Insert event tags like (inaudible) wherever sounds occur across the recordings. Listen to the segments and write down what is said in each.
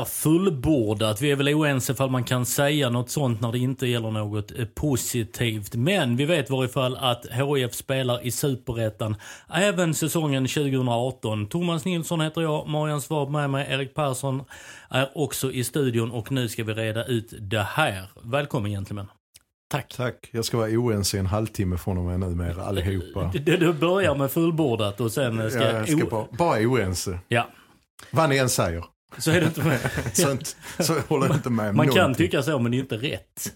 Det är fullbordat. Vi är väl oense ifall man kan säga något sånt när det inte gäller något eh, positivt. Men vi vet i varje fall att HIF spelar i Superettan även säsongen 2018. Thomas Nilsson heter jag, Marian Svab med mig, Erik Persson är också i studion och nu ska vi reda ut det här. Välkommen gentlemen. Tack. Tack. Jag ska vara oense i en halvtimme från och med numera allihopa. (laughs) Du, du börjar med fullbordat och sen ska... Ja, jag ska bara, bara oense. Ja. Vad ni än säger. Så är det inte med. så, så håller jag inte med Man kan tycka så men det är inte rätt.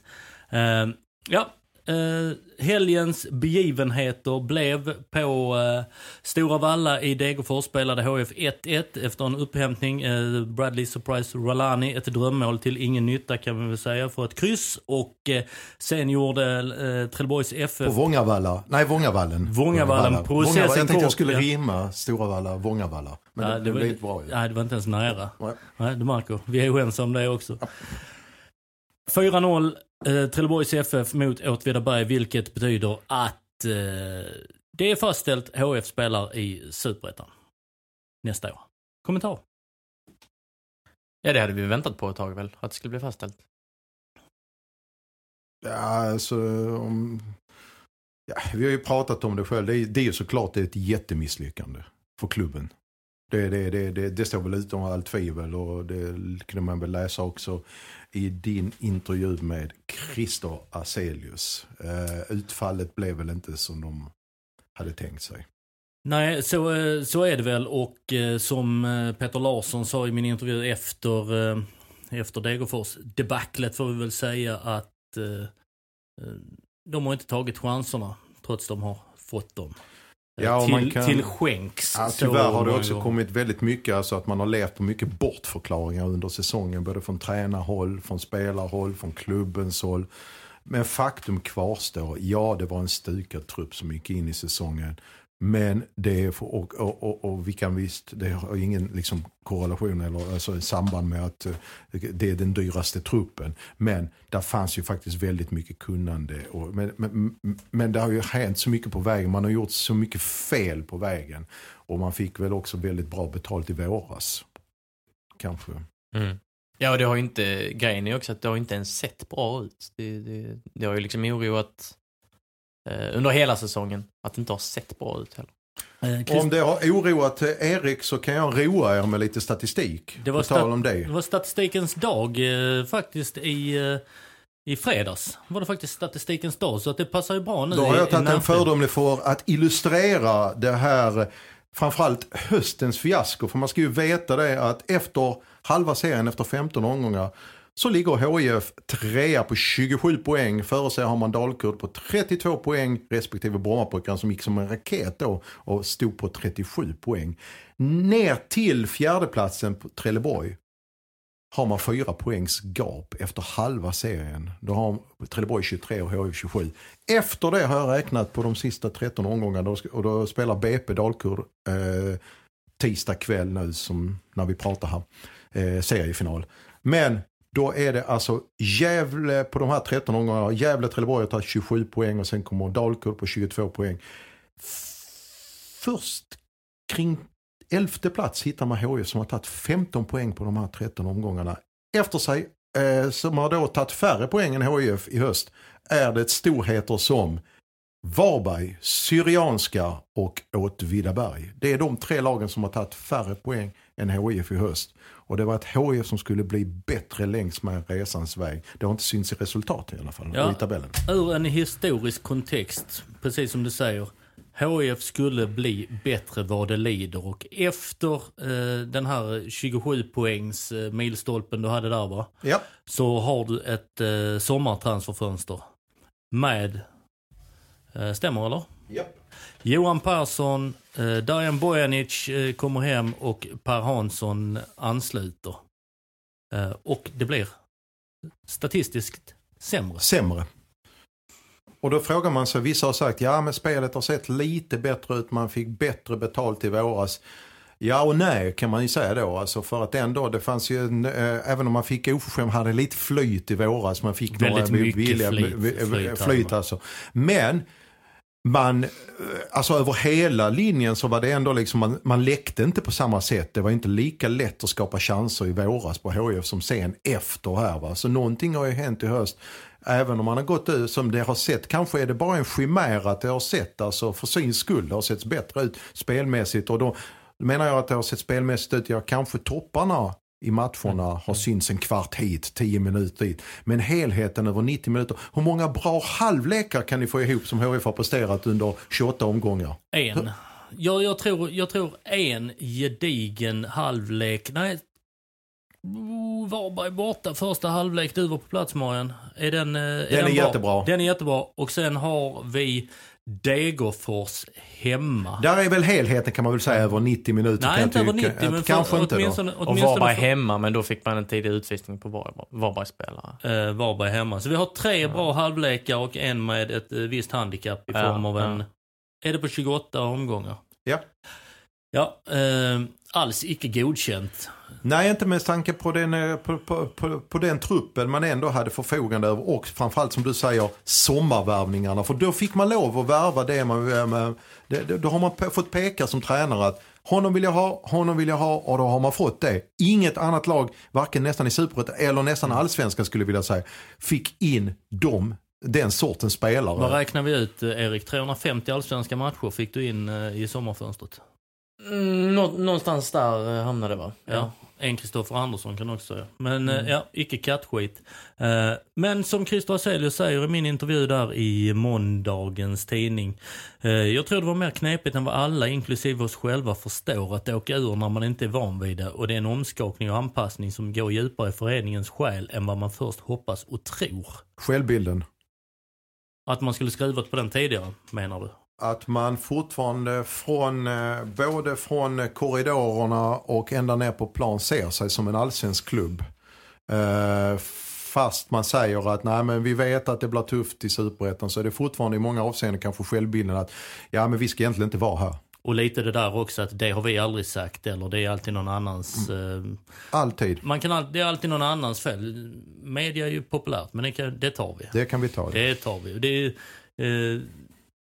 Uh, ja, uh, helgens begivenheter blev på uh, Stora Valla i Degerfors spelade HF 1-1 efter en upphämtning. Uh, Bradley Surprise Rolani, ett drömmål till ingen nytta kan vi väl säga för ett kryss. Och uh, sen gjorde uh, Trelleborgs FF... På Vångavalla, nej Vångavallen. Vångavallen, processen Vångavalla. Jag tänkte jag skulle ja. rimma Stora Valla, Vångavalla. Men Ja, det, det, var, blev inte bra ju. Nej, det var inte ens nära. Nej. Nej, du märker. Vi är oense om det också. 4-0 eh, Trelleborgs FF mot Åtvidaberg, vilket betyder att eh, det är fastställt HF spelar i Superettan nästa år. Kommentar? Ja, det hade vi väntat på ett tag väl, att det skulle bli fastställt. Ja, alltså, om, ja, vi har ju pratat om det själv. Det är, det är ju såklart ett jättemisslyckande för klubben. Det, det, det, det, det står väl utom allt tvivel och det kunde man väl läsa också i din intervju med Christer Aselius. Uh, eh, utfallet blev väl inte som de hade tänkt sig. Nej, så, eh, så är det väl och eh, som Peter Larsson sa i min intervju efter, efter Degerfors debaclet får vi väl säga att de har inte tagit chanserna trots de har fått dem. Ja, till, kan- till skänks. Ja, tyvärr har det också kommit väldigt mycket, alltså att man har levt på mycket bortförklaringar under säsongen. Både från tränarhåll, från spelarhåll, från klubbens håll. Men faktum kvarstår, ja det var en stukad trupp som gick in i säsongen. Men det är, för, och, och, och, och vi kan visst, det har ingen liksom, korrelation eller alltså, samband med att eh, det är den dyraste truppen. Men där fanns ju faktiskt väldigt mycket kunnande. Och, men, men, men det har ju hänt så mycket på vägen, man har gjort så mycket fel på vägen. Och man fick väl också väldigt bra betalt i våras. Kanske. Mm. Ja, och det har ju inte, grejen är ju också att det har inte ens sett bra ut. Det, det, det har ju liksom oroat under hela säsongen att det inte har sett bra ut heller. Eh, Chris- Om det har oroat eh, Erik så kan jag roa er med lite statistik. Det var tal stat- om det. Det var statistikens dag eh, faktiskt i, eh, i fredags. Var det faktiskt statistikens dag så att det passar ju bra nu Då har jag tagit en närtid. fördom för att illustrera det här, framförallt höstens fiasko. För man ska ju veta det att efter halva serien, efter 15 omgångar, så ligger HIF trea på 27 poäng. Före sig har man Dalkurd på 32 poäng respektive Brommapojkarna som gick som en raket då och stod på 37 poäng. Ner till fjärdeplatsen på Trelleborg har man fyra poängs gap efter halva serien. Då har Trelleborg 23 och HIF 27. Efter det har jag räknat på de sista 13 omgångarna och då spelar BP Dalkurd eh, tisdag kväll nu som när vi pratar här. Eh, seriefinal. Men då är det alltså Gävle på de här 13 omgångarna. Gävle Trelleborg har tagit 27 poäng och sen kommer Dalkurd på 22 poäng. Först kring elfte plats hittar man HIF som har tagit 15 poäng på de här 13 omgångarna. Efter sig, eh, som har då tagit färre poäng än HIF i höst, är det storheter som Varberg, Syrianska och Åtvidaberg. Det är de tre lagen som har tagit färre poäng än HIF i höst. Och det var ett HIF som skulle bli bättre längs med resans väg. Det har inte synts i resultat i alla fall, Ja. i tabellen. Ur en historisk kontext, precis som du säger. HIF skulle bli bättre vad det lider och efter eh, den här 27 poängs eh, milstolpen du hade där va? Ja, Så har du ett eh, sommartransferfönster med, stämmer eller? Japp. Johan Persson, eh, Dajan Bojanic eh, kommer hem och Per Hansson ansluter. Eh, och det blir statistiskt sämre. sämre. Och då frågar man sig, vissa har sagt, ja men spelet har sett lite bättre ut, man fick bättre betalt i våras. Ja och nej kan man ju säga då, alltså för att ändå, det fanns ju, en, eh, även om man fick oförskämt, hade lite flyt i våras, man fick Väldigt några mycket billiga- flyt- flyt flyt alltså. Men man, eh, alltså över hela linjen så var det ändå liksom, man, man läckte inte på samma sätt. Det var inte lika lätt att skapa chanser i våras på HIF som sen efter här va. Så någonting har ju hänt i höst. Även om man har gått ut som det har sett, kanske är det bara en chimär att det har sett, alltså för sin skull, det har sett bättre ut spelmässigt. Och då menar jag att det har sett spelmässigt ut, ja kanske topparna i matcherna har synts en kvart hit, 10 minuter hit. Men helheten över 90 minuter. Hur många bra halvlekar kan ni få ihop som HIF har presterat under 28 omgångar? En. Jag, jag, tror, jag tror en gedigen halvlek. Nej. Varberg borta första halvlek. Du var på plats Marian. Är den, eh, är är bra? jättebra. Den är jättebra. Och sen har vi Degerfors hemma. Där är väl helheten kan man väl säga över 90 minuter. Nej, inte över tycka. 90 men Att Kanske för, inte då. åtminstone, Och åtminstone Varberg för- hemma, men då fick man en tidig utvisning på Var- Varbergs spelare. eh, Varberg hemma. Så vi har tre bra halvlekar och en med ett eh, visst handikapp i Ja, form av en... ja. Är det på 28 omgångar? Ja. Ja, eh, alls icke godkänt. Nej, inte med tanke på den, eh, på, på, på, på den truppen man ändå hade förfogande över och framförallt som du säger sommarvärvningarna. För då fick man lov att värva det man, eh, det, då har man fått peka som tränare att honom vill jag ha, honom vill jag ha och då har man fått det. Inget annat lag, varken nästan i superettan eller nästan allsvenskan skulle jag vilja säga, fick in dem, den sortens spelare. Vad räknar vi ut eh, Erik? 350 allsvenska matcher fick du in i sommarfönstret. Mm, nå- någonstans där eh, hamnade det va? Ja. En Kristoffer Andersson kan också säga. Men Mm. eh, ja, icke kattskit. Eh, Men som Christer Aselius säger i min intervju där i måndagens tidning. Jag tror det var mer knepigt än vad alla, inklusive oss själva, förstår att åka ur när man inte är van vid det. Och det är en omskakning och anpassning som går djupare i föreningens själ än vad man först hoppas och tror. Självbilden. Att man skulle skrivit på den tidigare, menar du? Att man fortfarande från, eh, både från korridorerna och ända ner på plan ser sig som en allsvensk klubb. Eh, Fast man säger att nej men vi vet att det blir tufft i superettan så är det fortfarande i många avseenden kanske självbilden att ja men vi ska egentligen inte vara här. Och lite det där också att det har vi aldrig sagt eller det är alltid någon annans... Eh, Alltid. man kan, det är alltid någon annans fel. Media är ju populärt men det, kan, det tar vi. Det kan vi ta. Det, Det tar vi. Det, är, eh,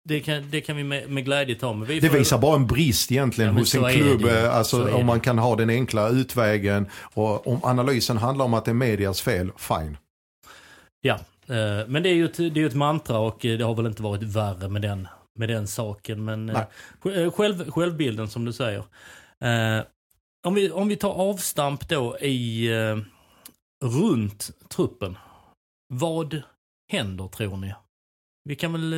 det, kan, det kan vi med, med glädje ta. Men vi det får- visar bara en brist egentligen Ja, hos en klubb. det eh, Så Alltså om det. man kan ha den enkla utvägen och om analysen handlar om att det är medias fel, fine. Ja, eh, men det är ju ett, det är ett mantra och eh, det har väl inte varit värre med den, med den saken. Men Nej. sj- själv, självbilden som du säger. Om, vi, om vi tar avstamp då i runt truppen. Vad händer tror ni? Vi kan väl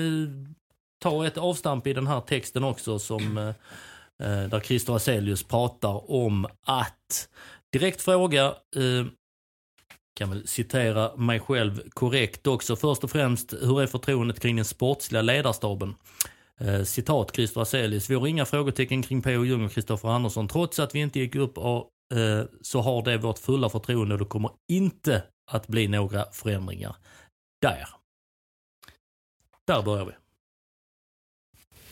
ta ett avstamp i den här texten också som eh, eh där Christer Aselius pratar om att direkt fråga eh, kan väl citera mig själv korrekt också. Först och främst, hur är förtroendet kring den sportsliga ledarstaben? Eh, citat Christer Aselius. Vi har inga frågetecken kring P.O. Ljung och Kristoffer Andersson. Trots att vi inte gick upp och, eh, så har det vårt fulla förtroende och det kommer inte att bli några förändringar. Där. Där börjar vi.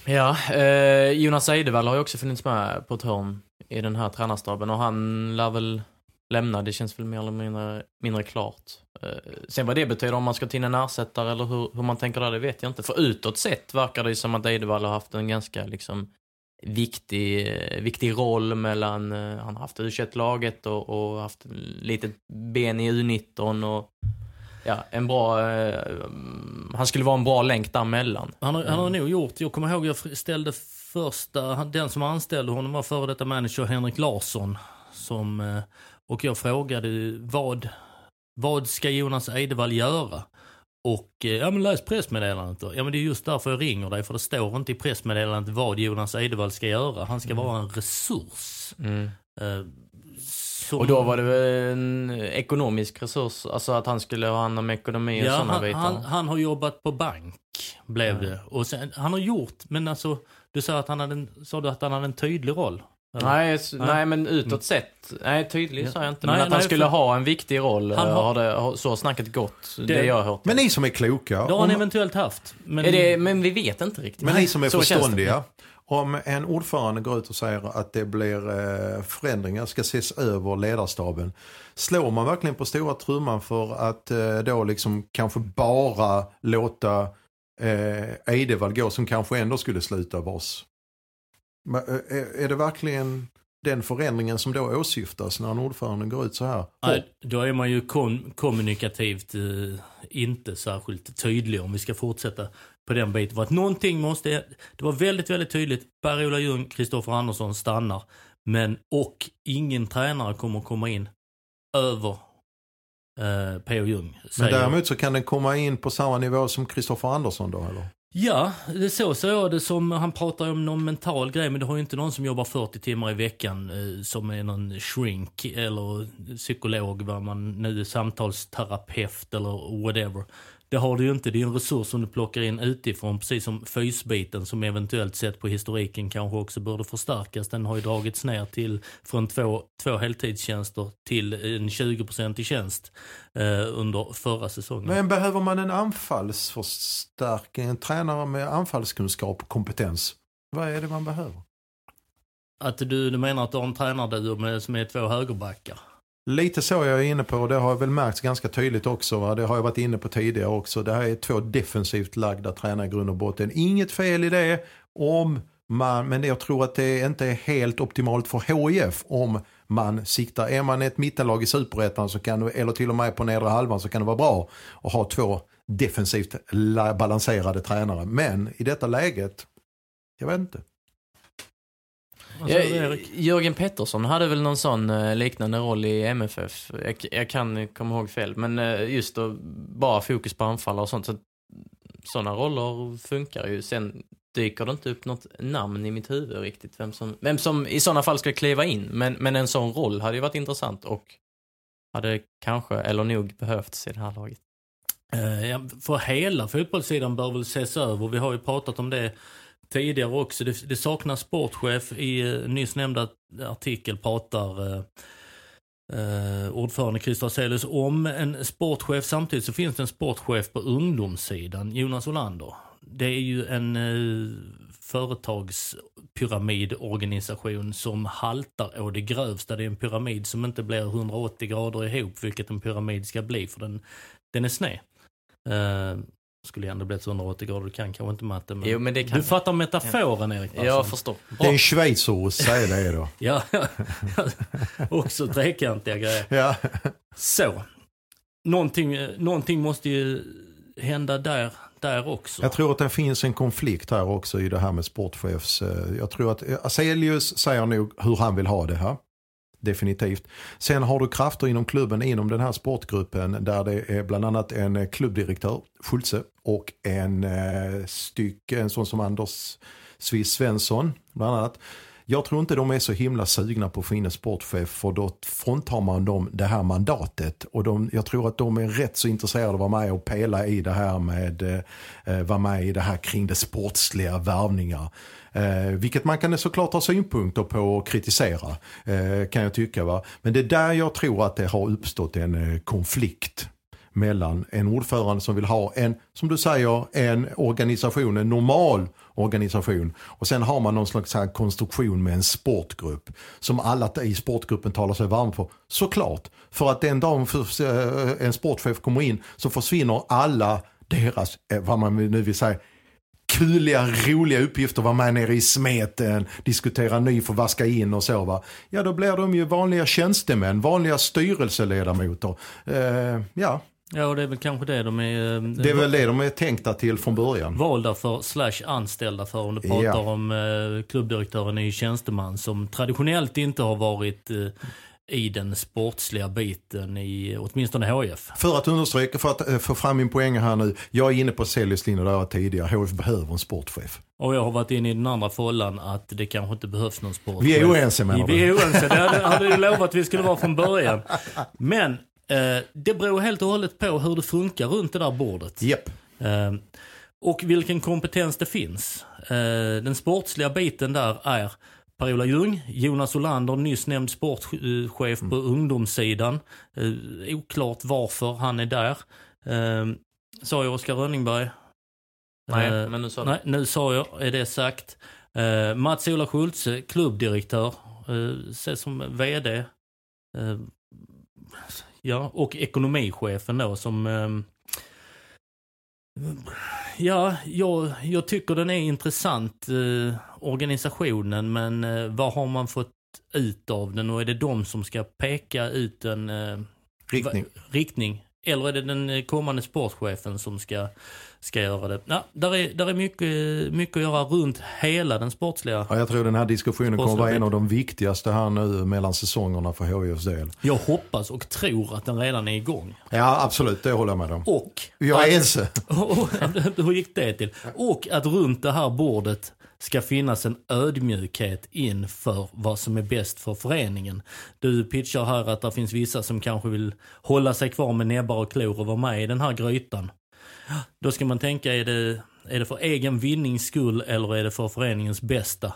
Ja, eh, Jonas Eidevall har ju också funnits med på ett hörn i den här tränarstaben och han lär väl lämna. Det känns väl mer eller mindre, mindre klart. Eh, sen vad det betyder, om man ska ta in en ersättare eller hur, hur man tänker där, det vet jag inte. För utåt sett verkar det ju som att Eidevall har haft en ganska liksom viktig, eh, viktig roll mellan, eh, han har haft U21-laget och, och haft litet ben i U19 och ja, en bra... Eh, han skulle vara en bra länk däremellan. Han har, han har nog gjort, jag kommer ihåg jag ställde första, den som anställde honom var före detta manager Henrik Larsson. Som, eh, och jag frågade vad, vad ska Jonas Eidevall göra? Och eh, ja men läs pressmeddelandet då. Ja men det är just därför jag ringer dig för det står inte i pressmeddelandet vad Jonas Eidevall ska göra. Han ska vara en resurs. Mm. Som- Och då var det väl en ekonomisk resurs, alltså att han skulle ha hand om ekonomi och Ja, sådana han, bitar. han, han har jobbat på bank, blev det. Och sen, han har gjort, men alltså, du sa att han hade en, sa du att han hade en tydlig roll? Nej, Nej. nej, men utåt sett. Nej, tydligt Ja. sa jag inte. Nej, men att nej, han skulle för- ha en viktig roll, Han har- har, det, så har snacket gått. Det, Det- jag har hört. Men ni som är kloka, Det har han om, eventuellt haft. Men, är det, men vi vet inte riktigt. men ni som är Så förståndiga. Om en ordförande går ut och säger att det blir eh, förändringar, ska ses över ledarstaben. Slår man verkligen på stora trumman för att eh, då liksom kanske bara låta eh, Eidevall gå som kanske ändå skulle sluta av oss? Är- eh, Är det verkligen den förändringen som då åsyftas när en ordförande går ut så här? Nej, då är man ju kom, kommunikativt eh, inte särskilt tydlig om vi ska fortsätta på den biten. För att någonting måste, det var väldigt, väldigt tydligt. Per-Ola Ljung, Kristoffer Andersson stannar. Men, och ingen tränare kommer komma in över eh, P.O. Ljung. Men däremot så kan den komma in på samma nivå som Kristoffer Andersson då eller? Ja, det så ser jag det som, han pratar om någon mental grej men det har ju inte någon som jobbar 40 timmar i veckan eh, som är någon shrink eller psykolog, vad man nu är, samtalsterapeut eller whatever. Det har du ju inte, det är en resurs som du plockar in utifrån, precis som fysbiten som eventuellt sett på historiken kanske också borde förstärkas. Den har ju dragits ner till från två, två heltidstjänster till en 20% tjänst eh, under förra säsongen. Men behöver man en anfallsförstärkning, en tränare med anfallskunskap och kompetens? Vad är det man behöver? Att du, du menar att du har en tränarduo med, som är två högerbackar? Lite så jag är inne på och det har jag väl märkt ganska tydligt också. Va? Det har jag varit inne på tidigare också. Det här är två defensivt lagda tränare i grund och botten. Inget fel i det om man, men jag tror att det inte är helt optimalt för HIF om man siktar, är man ett mittenlag i superettan så kan eller till och med på nedre halvan så kan det vara bra att ha två defensivt balanserade tränare. Men i detta läget, jag vet inte. Ja? Jörgen Pettersson hade väl någon sån eh, liknande roll i MFF. Jag, jag kan komma ihåg fel, men eh, just då bara fokus på anfall och sånt. Så, sådana roller funkar ju. Sen dyker det inte upp något namn i mitt huvud riktigt. Vem som, vem som i sådana fall ska kliva in. Men, men en sån roll hade ju varit intressant och hade kanske, eller nog, behövts i det här laget. Eh, ja, för hela fotbollssidan bör väl ses över. Vi har ju pratat om det tidigare också. Det, det saknas sportchef. I eh, nyss nämnda artikel pratar eh, eh, ordförande Christer Hazelius om en sportchef. Samtidigt så finns det en sportchef på ungdomssidan, Jonas Olander. Det är ju en eh, företagspyramidorganisation som haltar å det grövsta. Det är en pyramid som inte blir 180 grader ihop, vilket en pyramid ska bli, för den, den är sned. Eh, skulle ändå blivit 180 grader, du kan kanske inte matte. Men Jo, men det kan Du fattar metaforen Erik Persson? Jag förstår. Det är en schweizerost, säg det då. (laughs) Ja, också trekantiga grejer. Ja. Så. Någonting, eh, någonting måste ju hända där, där också. Jag tror att det finns en konflikt här också i det här med sportchefs. eh, Jag tror att Aselius säger nog hur han vill ha det här. Definitivt. Sen har du krafter inom klubben, inom den här sportgruppen där det är bland annat en eh, klubbdirektör, Schultze, och en eh, styck, en sån som Anders Sviss Svensson, bland annat. Jag tror inte de är så himla sugna på att få in en sportchef för då fråntar man dem det här mandatet. Och de, jag tror att de är rätt så intresserade av att vara med och pela i det här med, eh, eh, vara med i det här kring det sportsliga värvningar. Eh, vilket man kan såklart ha synpunkter på och kritisera eh, kan jag tycka. Va? Men det är där jag tror att det har uppstått en eh, konflikt mellan en ordförande som vill ha en, som du säger, en organisation, en normal organisation. Och sen har man någon slags här konstruktion med en sportgrupp. Som alla i sportgruppen talar sig varm för. Såklart. För att den dagen eh, en sportchef kommer in så försvinner alla deras, eh, vad man nu vill säga, kuliga, roliga uppgifter, vara med nere i smeten, diskutera ny för in och så va. Ja då blir de ju vanliga tjänstemän, vanliga styrelseledamöter. Eh, ja, Ja, och det är väl kanske det de är, eh, Det är väl det de är tänkta till från början. valda för, slash anställda för. Om du pratar Ja. om eh, klubbdirektören är ju tjänsteman som traditionellt inte har varit eh, i den sportsliga biten i åtminstone HF. För att understryka, för att få fram min poäng här nu. Jag är inne på Seljes linje där jag tidigare. HF behöver en sportchef. Och jag har varit inne i den andra follan att det kanske inte behövs någon sport. Vi är oense menar Vi är du? oense, det hade, hade du lovat att vi skulle vara från början. (laughs) Men det beror helt och hållet på hur det funkar runt det där bordet. Japp. Eh, och vilken kompetens det finns. Eh, den sportsliga biten där är Per-Ola Ljung, Jonas Olander, nyss nämnd sportchef på ungdomssidan. Eh, oklart varför han är där. Eh, sa jag Oskar Rönningberg? Nej, Eh, men nu sa du. Nej, nu sa jag, är det sagt. Eh, Mats-Ola Schultze, klubbdirektör, eh, ses som VD. Eh, ja, och ekonomichefen då som... ehm, ja, jag, jag tycker den är intressant, eh, organisationen, men eh, vad har man fått ut av den och är det de som ska peka ut en eh, Riktning. va- riktning? Eller är det den eh, kommande sportchefen som ska, ska göra det? Ja, där är, där är mycket, mycket att göra runt hela den sportsliga. Ja, jag tror den här diskussionen kommer vara en av de viktigaste här nu mellan säsongerna för HIFs del. Jag hoppas och tror att den redan är igång. Ja, absolut. Det håller jag med om. Och... Jag är ense. (laughs) Hur gick det till? Och att runt det här bordet ska finnas en ödmjukhet inför vad som är bäst för föreningen. Du pitchar här att det finns vissa som kanske vill hålla sig kvar med näbbar och klor och vara med i den här grytan. Då ska man tänka, är det, är det för egen vinnings skull eller är det för föreningens bästa?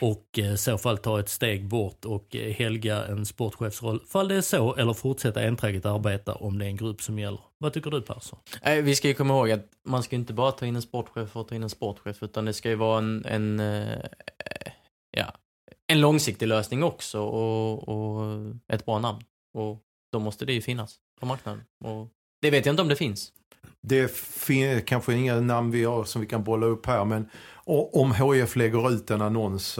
Och eh, i så fall ta ett steg bort och eh, helga en sportchefsroll. Fall det är så, eller fortsätta enträget arbeta om det är en grupp som gäller. Vad tycker du Persson? Vi ska ju komma ihåg att man ska inte bara ta in en sportchef för att ta in en sportchef, utan det ska ju vara en, en, eh, ja, en långsiktig lösning också och, och ett bra namn. Och då måste det ju finnas på marknaden. Och det vet jag inte om det finns. Det finns kanske inga namn vi har som vi kan bolla upp här men om HIF lägger ut en annons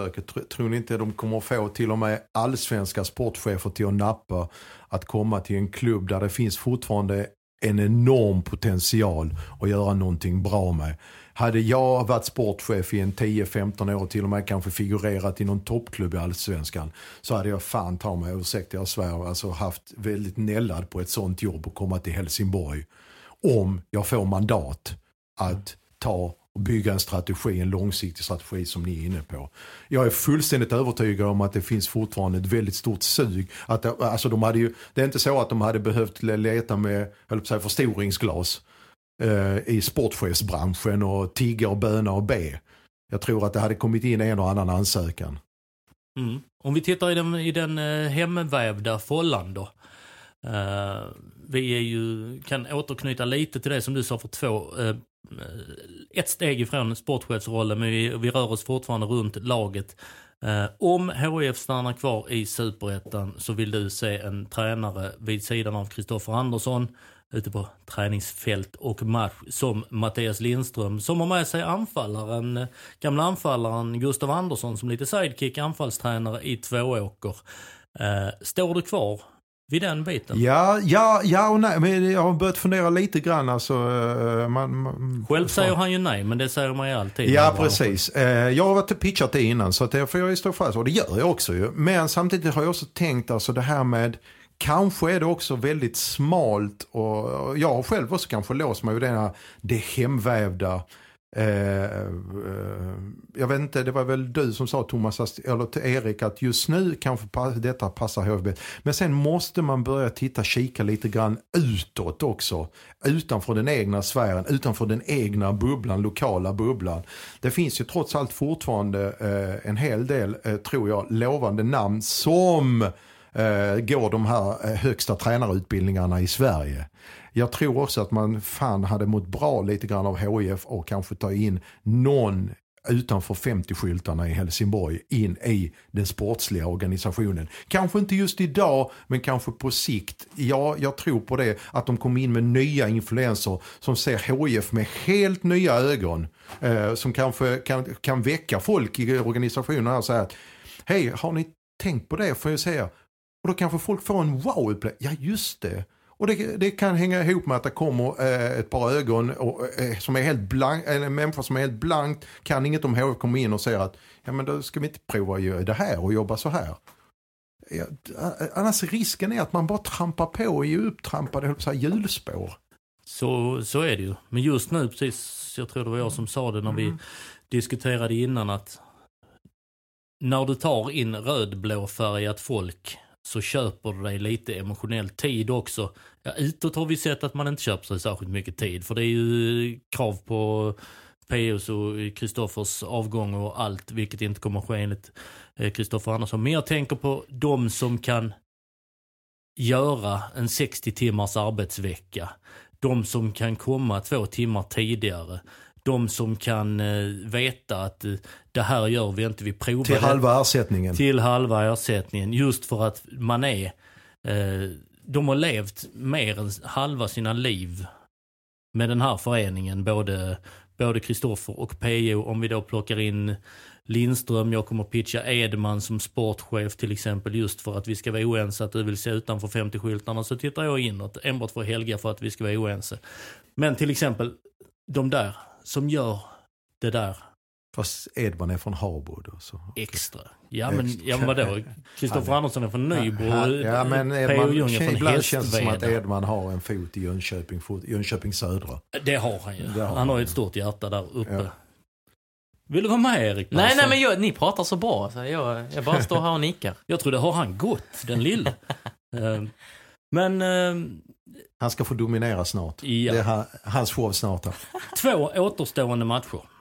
tror ni inte de kommer få till och med allsvenska sportchefer till att nappa att komma till en klubb där det finns fortfarande en enorm potential att göra någonting bra med. Hade jag varit sportchef i en 10-15 år till och med kanske figurerat i någon toppklubb i allsvenskan så hade jag fan ta mig, ursäkta jag svär, alltså haft väldigt nällad på ett sånt jobb och komma till Helsingborg om jag får mandat att ta och bygga en strategi, en långsiktig strategi som ni är inne på. Jag är fullständigt övertygad om att det finns fortfarande ett väldigt stort sug. Att, det- alltså de hade ju, det är inte så att de hade behövt leta med höll på förstoringsglas Eh, i sportchefsbranschen och tigga och böna och be. Jag tror att det hade kommit in en och annan ansökan. Mm. Om vi tittar i den, i den eh, hemvävda follan då. Uh, vi är ju, kan återknyta lite till det som du sa för två, uh, ett steg ifrån sportchefsrollen men vi, vi rör oss fortfarande runt laget. Uh, om HIF stannar kvar i superettan så vill du se en tränare vid sidan av Kristoffer Andersson ute på träningsfält och match som Mattias Lindström som har med sig anfallaren, eh, gamla anfallaren Gustav Andersson som lite sidekick anfallstränare i Tvååker. Eh, står du kvar vid den biten? Ja, ja, ja och nej. Men jag har börjat fundera lite grann. Alltså, eh, man, man, Själv säger han ju nej, men det säger man ju alltid. Ja, precis. Eh, Jag har varit pitchat det innan så att det får jag ju stå fast och det gör jag också ju. Men samtidigt har jag också tänkt alltså det här med Kanske är det också väldigt smalt och jag har själv också kanske låst mig vid det här det hemvävda. Eh, eh, jag vet inte, det var väl du som sa Thomas, eller till Erik att just nu kanske detta passar HVB. Men sen måste man börja titta, kika lite grann utåt också. Utanför den egna sfären, utanför den egna bubblan, lokala bubblan. Det finns ju trots allt fortfarande eh, en hel del, eh, tror jag, lovande namn som eh, Eh, går de här eh, högsta tränarutbildningarna i Sverige. Jag tror också att man fan hade mått bra lite grann av HIF och kanske ta in någon utanför 50-skyltarna i Helsingborg in i den sportsliga organisationen. Kanske inte just idag, men kanske på sikt. Ja, jag tror på det. Att de kommer in med nya influenser som ser HIF med helt nya ögon. Eh, som kanske kan, kan väcka folk i organisationen och säga att hej, har ni tänkt på det? Får jag säga. Och då kanske folk får en wow-upplevelse. Ja, just det. Och det, det kan hänga ihop med att det kommer eh, ett par ögon och, eh, som är helt blank, en människa som är helt blankt, kan inget om HF, kommer in och säger att ja men då ska vi inte prova att göra det här och jobba så här. Ja, annars risken är att man bara trampar på och är upptrampade så här, hjulspår. Så, så är det ju. Men just nu, precis, jag tror det var jag som sa det när vi diskuterade innan att när du tar in rödblåfärgat folk så köper du dig lite emotionell tid också. Ja, utåt har vi sett att man inte köper sig särskilt mycket tid för det är ju krav på POs och Kristoffers avgång och allt, vilket inte kommer att ske enligt eh, Kristoffer Andersson. Men jag tänker på de som kan göra en 60 timmars arbetsvecka. De som kan komma två timmar tidigare. De som kan eh, veta att eh, det här gör vi inte, vi provar Till halva ersättningen. Till halva ersättningen. Just för att man är... Eh, de har levt mer än halva sina liv med den här föreningen. Både både Kristoffer och PO. Om vi då plockar in Lindström, jag kommer pitcha Edman som sportchef till exempel just för att vi ska vara oense att du vill se utanför 50-skyltarna så tittar jag inåt enbart för helga för att vi ska vara oense. Men till exempel de där som gör det där. Fast Edman är från Habo då. Så. Extra. Ja men, ja, men vadå? Kristoffer Andersson är från Nybro ja, ja, men Edman, Ljung är från Ibland känns det som att Edman har en fot i Jönköping, fot, Jönköping södra. Det har han ju. har han har ju ett stort hjärta där uppe. Ja. Vill du vara med Erik? Nej, nej men jag, ni pratar så bra så jag, jag bara står här och nickar. (laughs) jag tror det har han gått, den lille. uh, (laughs) men... Uh, han ska få dominera snart. Ja. Det är hans show snart. Två återstående matcher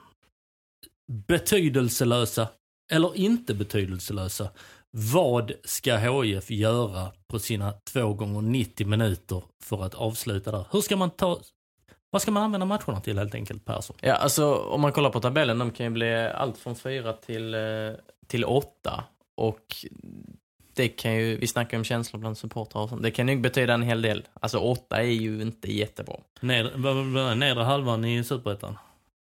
betydelselösa eller inte betydelselösa. Vad ska HIF göra på sina två gånger 90 minuter för att avsluta där? Hur ska man ta vad ska man använda matcherna till helt enkelt Persson? Ja, alltså om man kollar på tabellen, de kan ju bli allt från fyra till, eh, till åtta. Och det kan ju, vi snackar om känslor bland supportrar och sånt. Det kan ju betyda en hel del. Alltså åtta är ju inte jättebra. Nedre, nedre halvan i Superettan?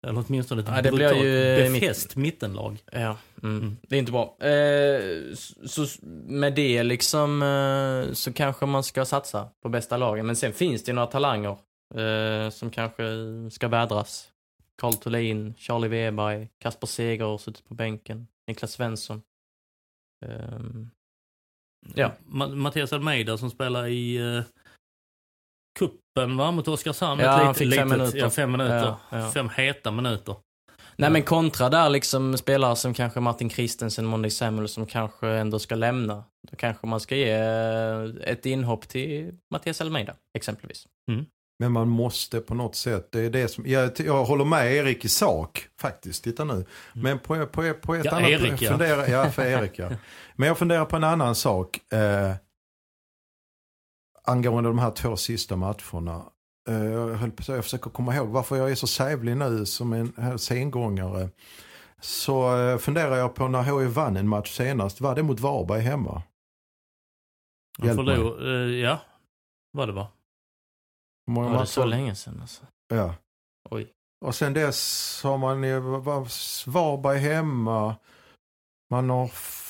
Eller åtminstone ett ja, det blir ju befäst mitt... mittenlag. Ja, mm. Mm. det är inte bra. Eh, så med det liksom eh, så kanske man ska satsa på bästa lagen. Men sen finns det några talanger eh, som kanske ska vädras. Carl Thulin, Charlie Weberg, Kasper Seger har suttit på bänken, Niklas Svensson. Ehm, ja. Mattias Almeida som spelar i uh, kuppen va, mot Oskarshamn. Ja, han fick fem minuter. Ja, fem minuter. Ja, ja. Fem heta minuter. Nej men kontra där liksom spelare som kanske Martin Christensen, Monday Samuel som kanske ändå ska lämna. Då kanske man ska ge eh, ett inhopp till Mattias Almeida exempelvis. Mm. Men man måste på något sätt, det är det som, jag, jag håller med Erik i sak faktiskt, titta nu. Mm. Men på, på, på ett ja, annat... Erik, ja. Fundera, ja, för Erik ja. (laughs) Men jag funderar på en annan sak. Eh, angående de här två sista matcherna. Eh, jag, höll på, jag försöker komma ihåg varför jag är så sävlig nu som en sengångare. Så eh, funderar jag på när HIF vann en match senast. Var det mot Varberg hemma? Hjälp mig. Uh, ja, vad det var. Många var det så länge sedan alltså? Ja. Oj. Och sen dess har man ju Varberg hemma. Man har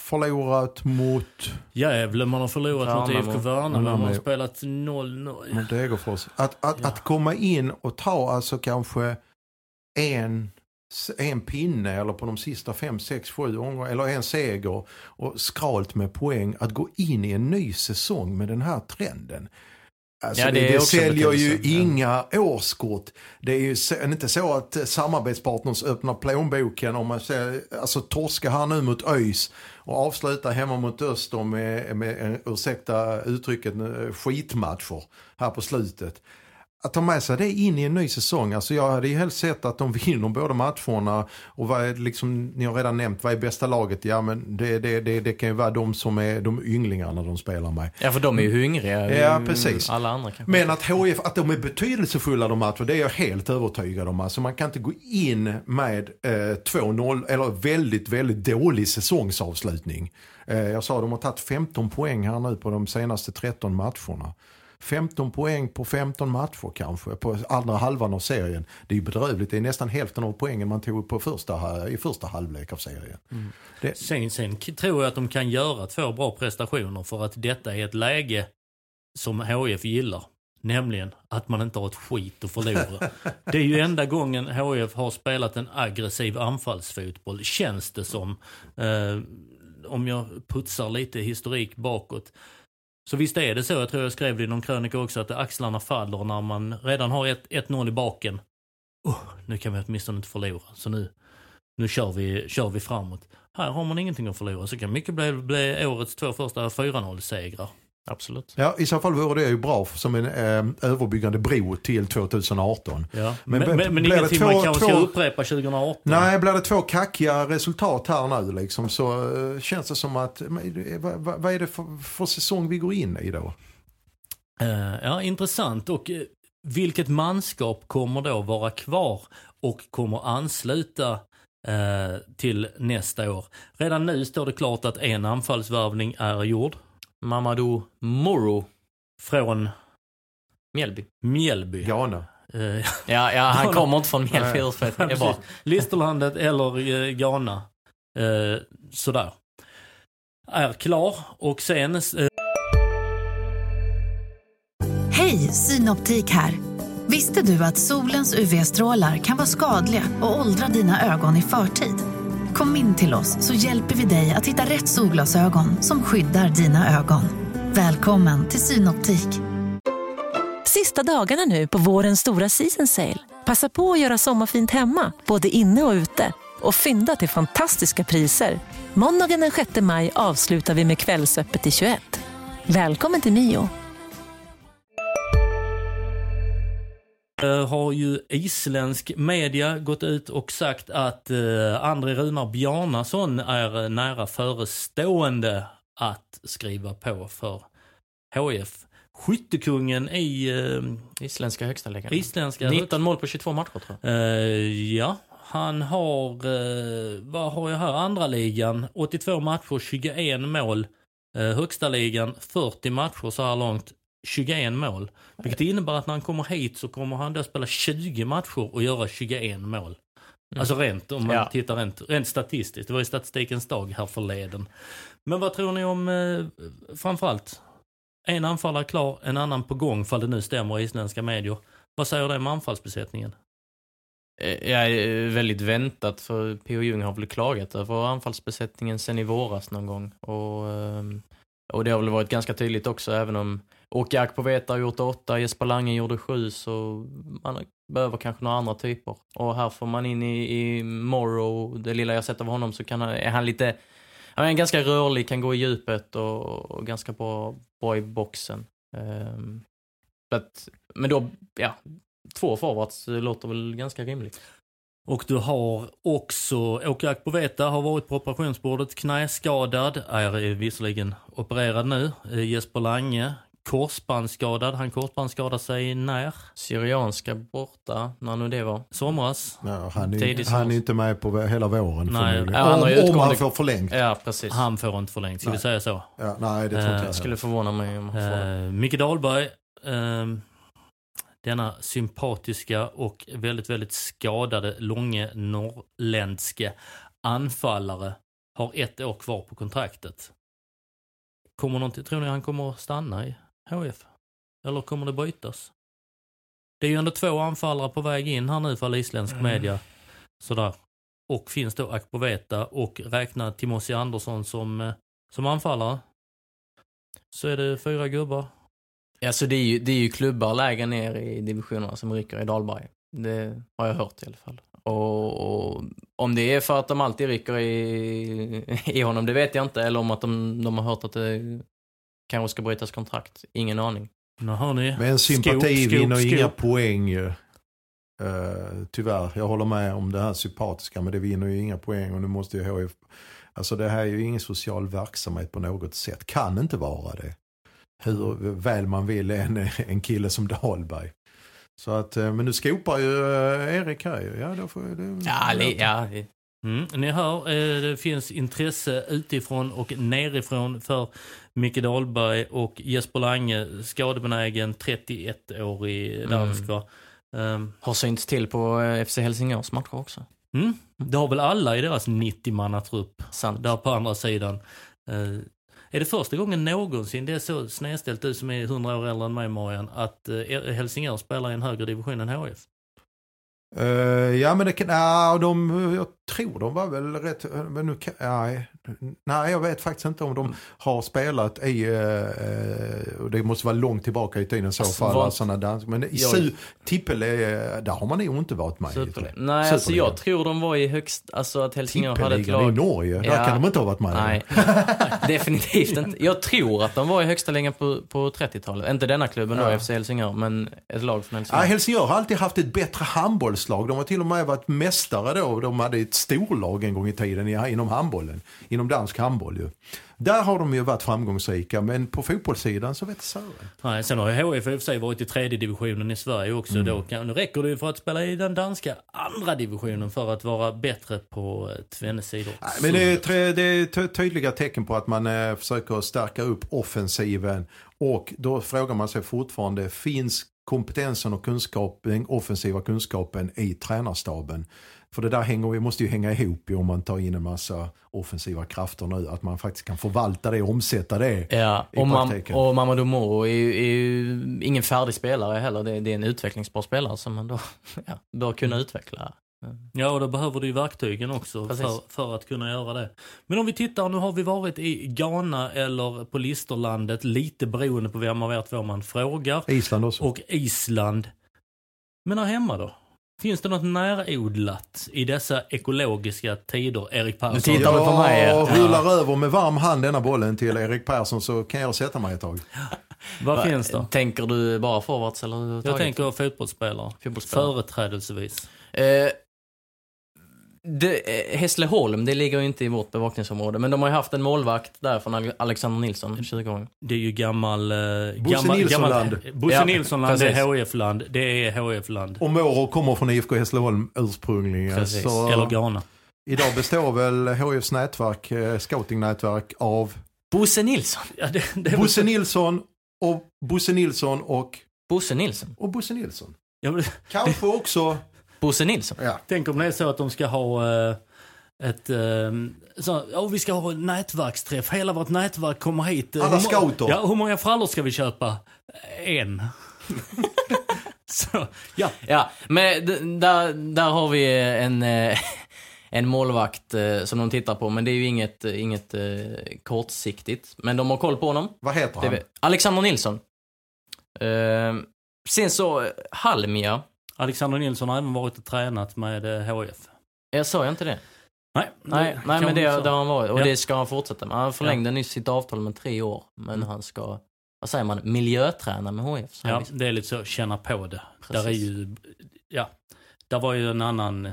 förlorat mot... Gävle, man har förlorat Värnamo. mot IFK Värnamo, man har spelat 0-0. Mot Degerfors. Att, att, ja. att komma in och ta alltså kanske en, en pinne eller på de sista fem, sex, sju omgångarna eller en seger och skralt med poäng. Att gå in i en ny säsong med den här trenden. Alltså ja, det, det, det säljer ju inga årskort. Det är ju inte så att samarbetspartners öppnar plånboken om man säger, alltså torska här nu mot ÖIS och avsluta hemma mot Öster eh, med, med ursäkta uttrycket, eh, skitmatcher här på slutet att ta med sig det in i en ny säsong. Alltså jag hade ju helst sett att de (laughs) vinner båda matcherna. Och vad är liksom, ni har redan nämnt, vad är bästa laget? Ja men det, det, det, det kan ju vara de som är de ynglingarna de spelar med. Ja för de är ju hungriga. Ja precis. Alla andra kanske. Men att HIF, att de är betydelsefulla de matcherna, det är jag helt övertygad om. Alltså man kan inte gå in med eh, 2-0 eller väldigt, väldigt dålig säsongsavslutning. Eh, jag sa de har tagit 15 poäng här nu på de senaste 13 matcherna. 15 poäng på 15 matcher kanske på andra halvan av serien. Det är ju bedrövligt. Det är nästan hälften av poängen man tog på första, i första halvlek av serien. Mm. Det... Sen, sen tror jag att de kan göra två bra prestationer för att detta är ett läge som HF gillar. Nämligen att man inte har ett skit att förlora. (laughs) Det är ju enda gången HIF har spelat en aggressiv anfallsfotboll, känns det som. Eh, om jag putsar lite historik bakåt. Så visst är det så, jag tror jag skrev det i någon krönika också, att axlarna faller när man redan har 1-0 i baken. Oh, nu kan vi åtminstone inte förlora, så nu, nu kör, vi, kör vi framåt. Här har man ingenting att förlora, så kan mycket bli, bli årets två första 4-0-segrar. Absolut. Ja, i så fall vore det ju bra som en eh, överbyggande bro till 2018. Ja. Men Men, men, ingenting två- man kanske ska två- upprepa 2018. Nej, blir det två kackiga resultat här nu liksom, så eh, känns det som att, men, vad, vad vad är det för, för säsong vi går in i då? Eh, ja, intressant. Och eh, vilket manskap kommer då vara kvar och kommer ansluta eh, till nästa år? Redan nu står det klart att en anfallsvärvning är gjord Mamadou Moro, från Mjällby. Mjällby. Ghana. Eh, (laughs) Ja, ja han kommer inte från Mjällby. (laughs) Bra. Listerlandet eller eh, Ghana. Eh, sådär. Är klar och sen eh, Hej, Synoptik här. Visste du att solens UV-strålar kan vara skadliga och åldra dina ögon i förtid? Kom in till oss så hjälper vi dig att hitta rätt solglasögon som skyddar dina ögon. Välkommen till Synoptik. Sista dagarna nu på vårens stora season sale. Passa på att göra sommarfint hemma, både inne och ute. Och fynda till fantastiska priser. Måndagen den 6 maj avslutar vi med Kvällsöppet i 21. Välkommen till Mio. Har ju isländsk media gått ut och sagt att eh, André Runar Bjarnason är eh, nära förestående att skriva på för HF. Skyttekungen i eh, Isländska högsta ligan. isländska... 19 mål på 22 matcher tror jag. Eh, ja, han har, eh, vad har jag här, andra ligan 82 matcher, 21 mål. Eh, högsta ligan 40 matcher så här långt, 21 mål. Vilket innebär att när han kommer hit så kommer han då spela 20 matcher och göra 21 mål. Alltså rent, om man Ja. tittar rent, rent statistiskt. Det var ju statistikens dag här förleden. Men vad tror ni om, eh, framförallt, en anfallare klar, en annan på gång, fall det nu stämmer i isländska medier. Vad säger det om anfallsbesättningen? Eh, Ja, eh, väldigt väntat för P.O. Jung har väl klagat över anfallsbesättningen sen i våras någon gång. Och, ehm, och det har väl varit ganska tydligt också, även om Åke Akpoveta har gjort åtta, Jesper Lange gjorde sju, så man behöver kanske några andra typer. Och här får man in i, i Morrow, det lilla jag sett av honom, så kan han, är han lite, han är ganska rörlig, kan gå i djupet och, och ganska bra, bra i boxen. Um, but, men då, ja, två forwards låter väl ganska rimligt. Och du har också, Åke Akpoveta har varit på operationsbordet, knäskadad, är visserligen opererad nu. Jesper Lange, korsbandsskadad. Han korsbandsskadade sig när? Syrianska borta, när nu det var. Somras. Ja, han, är, Tidigt han är inte med på hela våren Nej. Ja, han har ju om, om utgående- han får förlängt. Ja, precis. Han får inte förlängt, ska vi Nej. säga så? Ja, nej, det tror inte jag skulle förvåna mig om han får det. Eh, Micke Dahlberg, eh, denna sympatiska och väldigt, väldigt skadade långe norrländske anfallare har ett år kvar på kontraktet. Kommer någonting, tror ni han kommer att stanna i HF? Eller kommer det bytas? Det är ju ändå två anfallare på väg in här nu för isländsk media. Sådär. Och finns då Akpoveta och räknar Timossi Andersson som, eh, som anfallare. Så är det fyra gubbar. Alltså det är, ju, det är ju klubbar lägre ner i divisionerna som rycker i Dahlberg. Det har jag hört i alla fall. Och, och om det är för att de alltid rycker i, i honom, det vet jag inte. Eller om att de, de har hört att det kanske ska brytas kontrakt. Ingen aning. Nu hör ni. Men sympati Skop, skop, vinner skop. inga poäng ju. Eh, tyvärr, jag håller med om det här sympatiska men det vinner ju inga poäng och nu måste ju HF... Alltså det här är ju ingen social verksamhet på något sätt. Kan inte vara det. Hur väl man vill en, en kille som Dahlberg. Så att, eh, men nu skopar ju eh, Erik här. Ja, då får, det, Ja, li, ja Mm, ni hör, eh, det finns intresse utifrån och nerifrån för Micke Dahlberg och Jesper Lange, skadebenägen 31-årig dansk va? Ehm, har synts till på eh, FC Helsingörs matcher också. mm, det har väl alla i deras 90-mannatrupp Sant. där på andra sidan. Eh, Är det första gången någonsin, det är så snedställt du som är 100 år äldre än mig Marian, att eh, Helsingör spelar i en högre division än HF? Eh, ja men det kan, ja, de, jag tror de var väl rätt, men nu nej, nej jag vet faktiskt inte om de har spelat i, uh, och det måste vara långt tillbaka i tiden så Alltså, fall, alltså, sådana dans, men i Jag- Tippele, eh, där har man nog inte varit med. Super. i. Nej, alltså Superliga. jag tror de var i högst, alltså att Helsingör hade ett Tippeligan i lag. Norge, där Ja. kan de inte ha varit med. Nej, (laughs) definitivt inte. Jag tror att de var i högsta ligan på, på 30-talet. Inte denna klubben då, Ja. FC Helsingör, men ett lag från Ja, Helsingör. Helsingör har alltid haft ett bättre handbollslag. De har till och med varit mästare då. De hade ett storlag en gång i tiden inom handbollen. Inom dansk handboll ju. Där har de ju varit framgångsrika, men på fotbollssidan så vet jag. Nej, sen har ju HF i och för sig varit i tredje divisionen i Sverige också. Mm. Då, då räcker det ju för att spela i den danska andra divisionen för att vara bättre på eh, tvenne sidor. Nej, Men det är, det är ty- tydliga tecken på att man eh, försöker stärka upp offensiven. Och då frågar man sig fortfarande, finns kompetensen och kunskap, den offensiva kunskapen i tränarstaben? För det där hänger, vi måste ju hänga ihop ju om man tar in en massa offensiva krafter nu. Att man faktiskt kan förvalta det och omsätta det Ja, i och, Mam- praktiken. och Mamadou Moro är, ju- är ju ingen färdig spelare heller. Det, det är en utvecklingsbar spelare som man då (laughs) ja, bör kunna utveckla. Ja, och då behöver du ju verktygen också för, för att kunna göra det. Men om vi tittar, nu har vi varit i Ghana eller på Listerlandet, lite beroende på vem av er två man frågar. Island också. Och Island. Men här hemma då? Finns det något närodlat i dessa ekologiska tider, Erik Persson? Nu tittar du på mig. Jag rullar över med varm hand denna bollen till Erik Persson så kan jag sätta mig ett tag. (laughs) Vad finns det? Tänker du bara forwards eller Jag tänker fotbollsspelare. Fotbollsspelare. Företrädelsevis. Eh, det, eh, Hässleholm, det ligger ju inte i vårt bevakningsområde, men de har ju haft en målvakt där från Ale- Alexander Nilsson, 20 gånger. Det är ju gammal... Eh, Bosse Nilsson-land. Bosse Ja, Nilsson-land, det är HF-land. Det är HF-land. Och Moro kommer från IFK Hässleholm ursprungligen. Precis. Så Eller Ghana. idag består väl HIFs nätverk, eh, scoutingnätverk av Bosse Nilsson. Ja, det, det Bosse Nilsson och Bosse Nilsson och, Bosse Nilsson. och Bosse Nilsson. Ja, men, Kanske också, Bosse Nilsson. ja. tänk om det är så att de ska ha eh, ett... Eh, så, oh, vi ska ha en nätverksträff. Hela vårt nätverk kommer hit. Eh, Alla hur scouter. Ja, hur många frallor ska vi köpa? En. (laughs) så, ja. Ja, men där, där har vi en, eh, (laughs) en målvakt som de tittar på, men det är ju inget, inget kortsiktigt. Men de har koll på honom. Vad heter han? Alexander Nilsson. Eh, sen så, Halmia. Alexander Nilsson har även varit och tränat med eh, HF. Jag sa jag inte det? Nej, Nej, det nej men det, det har han varit. Och Ja. det ska han fortsätta med. Han förlängde nyss sitt avtal med tre år. Men han ska, vad säger man, miljöträna med HF. Ja, visst. det är lite så, känna på det. Precis. Där är ju, ja, där var ju en annan,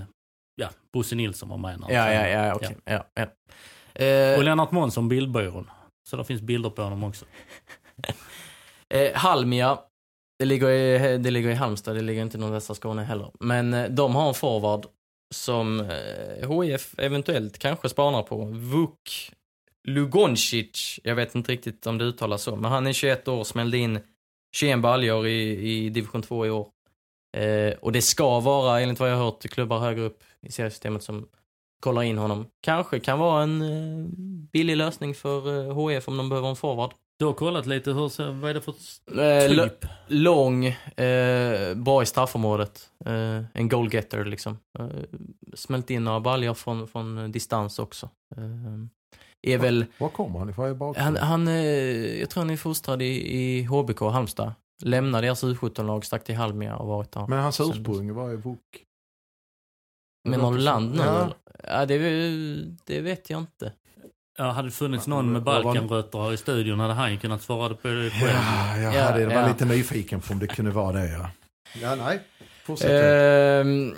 ja, Bosse Nilsson var med. ja, ja, ja, okej. Ja. Ja, Eh, Och Lennart Månsson, bildbyrån. Så det finns bilder på honom också. (laughs) Eh, Halmia, det ligger, i, det ligger i Halmstad, det ligger inte i nordvästra Skåne heller. Men eh, de har en forward som eh, HIF eventuellt kanske spanar på. Vuk Lugoncic, jag vet inte riktigt om det uttalas så, men han är 21 år, smällde in 21 baljor i, i division 2 i år. Eh, och det ska vara, enligt vad jag har hört, klubbar högre upp i seriesystemet som kollar in honom. Kanske kan vara en eh, billig lösning för eh, HIF om de behöver en forward. Du har kollat lite, hur, vad är det för Eh, typ? lång, eh, bra i straffområdet. Eh, en goalgetter liksom. Eh, smält in några baljor från, från distans också. Eh, är väl, Var kommer han ifrån? Bakgrund? han, han eh, jag tror han är fostrad i, i HBK Halmstad. Lämnade deras U17-lag, stack till Halmia och varit där. Men hans ursprung var ju Vuk. Menar du land nu Ja. Ja, det, det vet jag inte. Ja, hade det funnits någon med var? Balkanrötter i studion hade han kunnat svara på det själv. Ja, jag Ja, hade, var ja. lite nyfiken på om det kunde vara det. Ja, ja nej. Fortsätt. Ehm,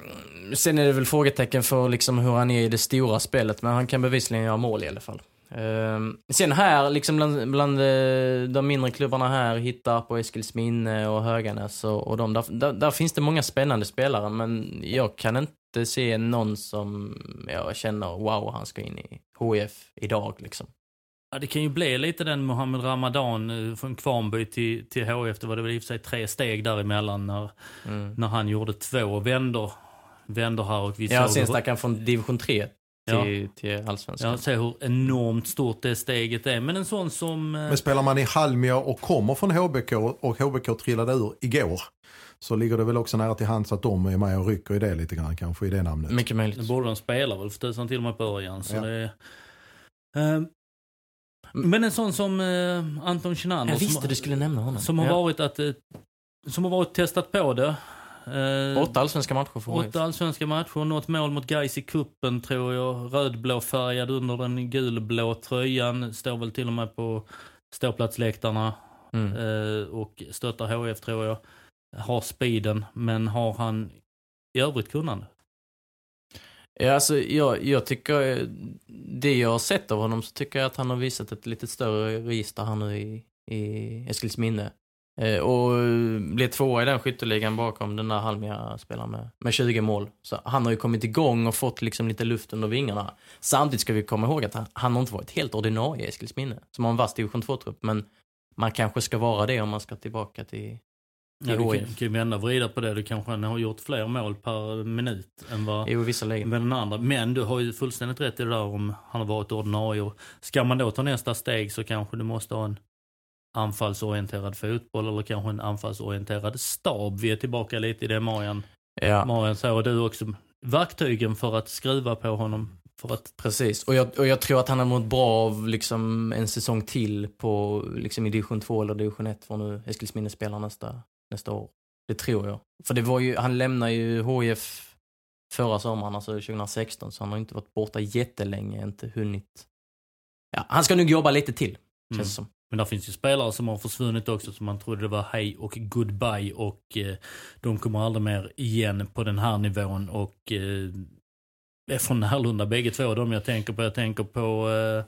sen är det väl frågetecken för liksom hur han är i det stora spelet, men han kan bevisligen göra mål i alla fall. Ehm, sen här, liksom bland, bland eh, de mindre klubbarna här, Hittarp och Eskilsminne och Höganäs och, och de, där, där, där finns det många spännande spelare, men jag kan inte se någon som jag känner, wow, han ska in i HIF idag liksom. Ja, det kan ju bli lite den Mohammed Ramadan eh, från Kvarnby till, till HF. Det var det väl i och för sig tre steg däremellan när, Mm. när han gjorde två vändor, vändor här och vi Ja, sen stack han från division 3 till, till allsvenskan. Jag ser hur enormt stort det steget är. Men en sån som... eh, Men spelar man i Halmia och kommer från HBK och HBK trillade ur igår så ligger det väl också nära till hands att de är med och rycker i det lite grann kanske i det namnet. Mycket möjligt. Nu borde de spela väl för tusan till och med på Örjan. Så Ja. det, eh, men en sån som eh, Anton Schinander. Jag visste som, du skulle nämna honom. som har Ja. varit att eh, som har varit testat på det. Eh, Åtta allsvenska matcher för. Åtta allsvenska matcher, något mål mot Gais i kuppen tror jag. Rödblå färgad under den gulblå tröjan. Står väl till och med på ståplatsläktarna Mm. eh, och stöttar HF tror jag. Har speeden, men har han i övrigt kunnande? Ja, alltså, jag, jag tycker, eh, det jag har sett av honom så tycker jag att han har visat ett lite större register här nu i, i Eskilsminne. Eh, och eh, blev tvåa i den skytteligan bakom den där Halmia-spelaren med, med 20 mål. Så han har ju kommit igång och fått liksom lite luft under vingarna. Samtidigt ska vi komma ihåg att han, han har inte varit helt ordinarie i Eskilsminne, som har en vass division 2-trupp, men man kanske ska vara det om man ska tillbaka till, Ja, du kan, kan ju vända och vrida på det. Du kanske har gjort fler mål per minut än vad Jo, med den andra. Men du har ju fullständigt rätt i det där om han har varit ordinarie. Och Ska man då ta nästa steg så kanske du måste ha en anfallsorienterad fotboll eller kanske en anfallsorienterad stab. Vi är tillbaka lite i det Marian, Ja. Marian säger. Och du också. Verktygen för att skruva på honom. För att, Precis, och jag, och jag tror att han har mått bra av liksom en säsong till på, liksom i division 2 eller division 1 för nu Eskilsminne spelar nästa, nästa år. Det tror jag. För det var ju, han lämnade ju HIF förra sommaren, alltså 2016, så han har inte varit borta jättelänge, inte hunnit. Ja, han ska nog jobba lite till, känns Mm. det som. men där finns ju spelare som har försvunnit också som man trodde det var hej och goodbye och eh, de kommer aldrig mer igen på den här nivån och eh, är från Närlunda bägge två de jag tänker på. Jag tänker på eh,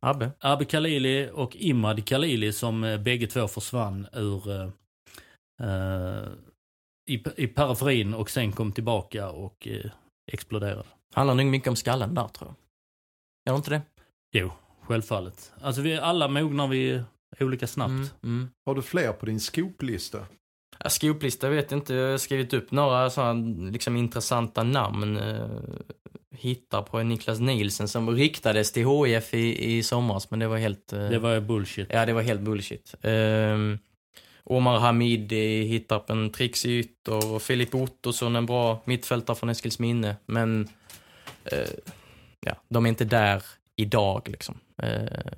Abbe. Abbe Khalili och Imad Khalili som eh, bägge två försvann ur eh, i, i periferin och sen kom tillbaka och eh, exploderade. Handlar nog mycket om skallen där, tror jag. Gör det inte det? Jo, självfallet. Alltså vi alla mognar vi olika snabbt. Mm, mm. Har du fler på din skoplista? Ja, Skoplista vet jag inte. Jag har skrivit upp några sådana liksom intressanta namn. Eh, hittar på en Niklas Nielsen som riktades till HIF i, i somras, men det var helt... eh, Det var bullshit. Ja, det var helt bullshit. Um, Omar Hamidi hittar upp en trixig ytter och Filip Ottosson en bra mittfältare från Eskilsminne. Men eh, ja, de är inte där idag liksom. Eh,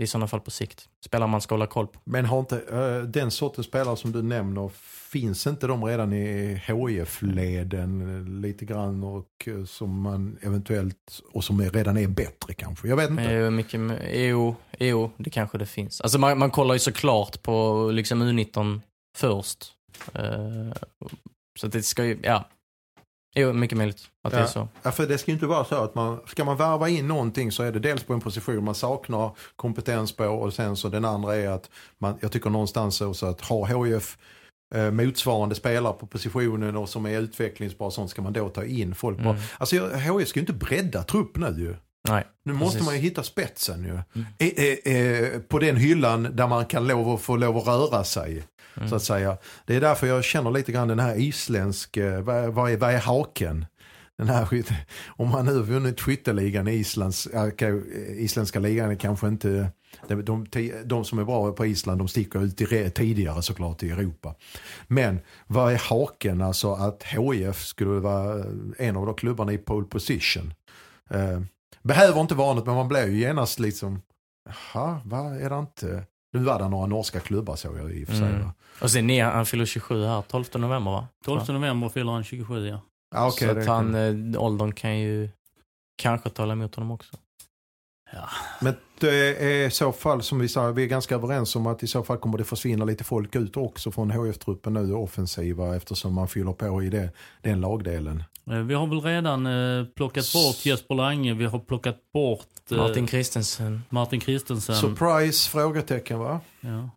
i sådana fall på sikt. Spelar man ska hålla koll på. Men har inte eh, den sortens spelare som du nämner, finns inte de redan i HIF-leden eh, lite grann och eh, som man eventuellt, och som är, redan är bättre kanske? Jag vet inte. Eh, mycket, jo, jo, det kanske det finns. Alltså man, man kollar ju såklart på liksom U19 först. Så det ska ju, ja. Jo, mycket möjligt att det är Ja. så. Ja, för det ska ju inte vara så att man, ska man värva in någonting så är det dels på en position man saknar kompetens på och sen så den andra är att man, jag tycker någonstans också att ha HIF eh, motsvarande spelare på positionen och som är utvecklingsbara sånt ska man då ta in folk på. Mm. Alltså HIF ska ju inte bredda trupp nu ju. Nej. Nu måste Precis. man ju hitta spetsen ju. Mm. Eh, eh, eh, på den hyllan där man kan lov att få lov att röra sig. Mm. Så att säga. Det är därför jag känner lite grann den här isländske, eh, vad, vad, är, vad är haken? Den här, (laughs) om man nu vunnit skytteligan i Islands, eh, isländska ligan är kanske inte, de, de, de som är bra på Island de sticker ut i, tidigare såklart i Europa. Men vad är haken alltså att HIF skulle vara eh, en av de klubbarna i pole position? Eh, behöver inte vara något men man blir ju genast liksom, jaha, vad är det inte? Nu var det några norska klubbar såg jag i och för sig. Mm. Och sen är han fyller 27 här, 12 november va? 12 november fyller han 27 ja. Ja, okej, så att kan- han, eh, åldern kan ju kanske tala emot honom också. Men det är i så fall som vi sa, vi är ganska överens om att i så fall kommer det försvinna lite folk ut också från HF-truppen nu offensiva eftersom man fyller på i det, den lagdelen. Eh, Vi har väl redan eh, plockat bort Jesper Lange, vi har plockat bort eh, Martin Christensen. Martin Christensen. Surprise? Frågetecken va? Ja.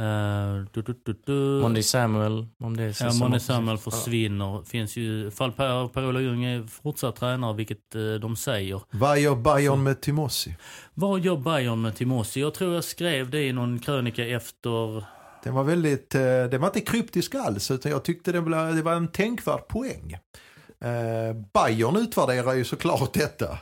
Eh, du, du, du, du. Monday Samuel, om det är Ja, Monday. Samuel försvinner. Finns ju, fall Per, Per-Ola Ljung är fortsatt tränare, vilket eh, de säger. Vad gör Bayern med Timossi? Vad gör Bayern med Timossi? Jag tror jag skrev det i någon krönika efter... Den var väldigt, eh, den var inte kryptisk alls utan jag tyckte det var, det var en tänkvärd poäng. Eh, Bayern utvärderar ju såklart detta.